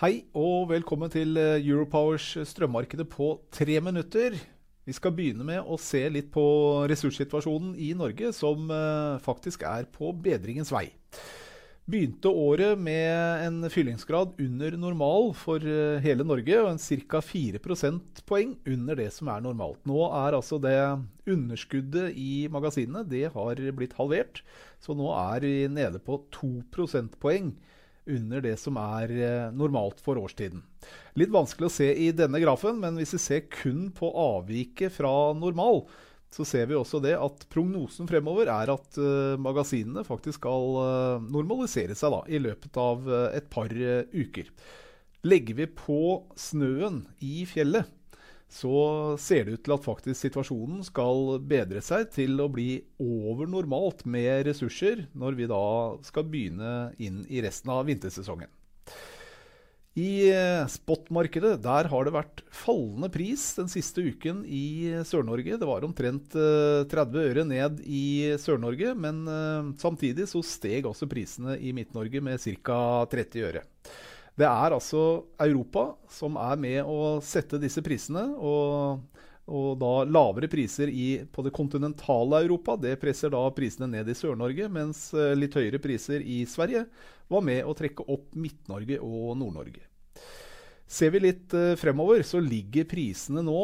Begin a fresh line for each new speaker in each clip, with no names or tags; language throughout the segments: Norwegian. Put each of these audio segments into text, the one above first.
Hei og velkommen til eh, Europowers strømmarkedet på tre minutter. Vi skal begynne med å se litt på ressurssituasjonen i Norge, som eh, faktisk er på bedringens vei. Begynte året med en fyllingsgrad under normal for eh, hele Norge, og en ca. 4 prosentpoeng under det som er normalt. Nå er altså det underskuddet i magasinene det har blitt halvert, så nå er vi nede på 2 prosentpoeng under det som er eh, normalt for årstiden. Litt vanskelig å se i denne grafen, men hvis vi ser kun på avviket fra normal, så ser vi også det at prognosen fremover er at uh, magasinene faktisk skal uh, normalisere seg da, i løpet av et par uker. Legger vi på snøen i fjellet, så ser det ut til at faktisk situasjonen skal bedre seg til å bli over normalt med ressurser når vi da skal begynne inn i resten av vintersesongen. I spotmarkedet der har det vært fallende pris den siste uken i Sør-Norge. Det var omtrent 30 øre ned i Sør-Norge, men samtidig så steg også prisene i Midt-Norge med ca. 30 øre. Det er altså Europa som er med å sette disse prisene. Og, og da lavere priser i, på det kontinentale Europa, det presser da prisene ned i Sør-Norge. Mens litt høyere priser i Sverige var med å trekke opp Midt-Norge og Nord-Norge. Ser vi litt fremover, så ligger prisene nå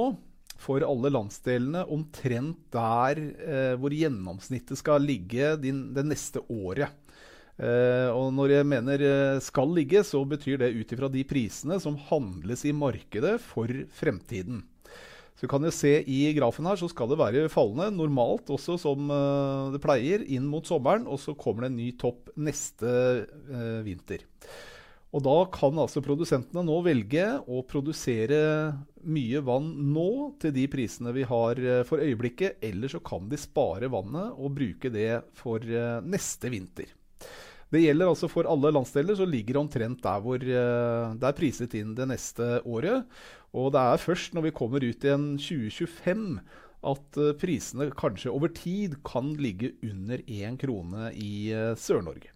for alle landsdelene omtrent der eh, hvor gjennomsnittet skal ligge din, det neste året. Uh, og når jeg mener uh, skal ligge, så betyr det ut ifra de prisene som handles i markedet for fremtiden. Så kan jeg se i grafen her, så skal det være fallende normalt, også som uh, det pleier, inn mot sommeren. Og så kommer det en ny topp neste vinter. Og da kan altså produsentene nå velge å produsere mye vann nå til de prisene vi har for øyeblikket. Eller så kan de spare vannet og bruke det for neste vinter. Det gjelder altså for alle landsdeler, så ligger det omtrent der hvor det er priset inn det neste året. Og det er først når vi kommer ut i en 2025 at prisene kanskje over tid kan ligge under én krone i Sør-Norge.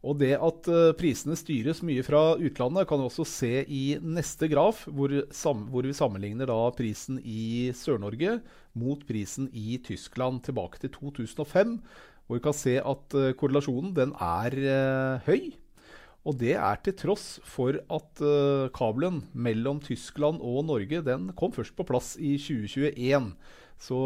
Og det at prisene styres mye fra utlandet, kan vi også se i neste graf, hvor, hvor vi sammenligner prisen i Sør-Norge mot prisen i Tyskland tilbake til 2005. Hvor vi kan se at korrelasjonen den er uh, høy. Og det er til tross for at uh, kabelen mellom Tyskland og Norge den kom først på plass i 2021. Så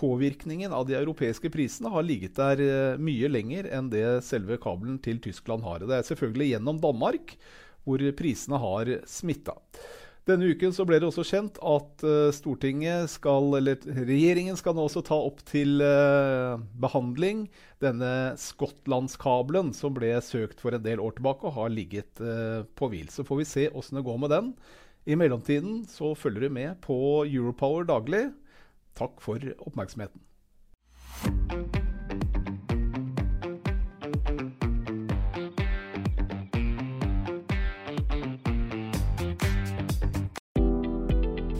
påvirkningen av de europeiske prisene har ligget der mye lenger enn det selve kabelen til Tyskland har. Det er selvfølgelig gjennom Danmark hvor prisene har smitta. Denne uken så ble det også kjent at Stortinget skal, eller regjeringen skal nå også ta opp til uh, behandling denne Skottlandskabelen som ble søkt for en del år tilbake og har ligget uh, på hvil. Så får vi se åssen det går med den. I mellomtiden så følger du med på Europower daglig. Takk for oppmerksomheten.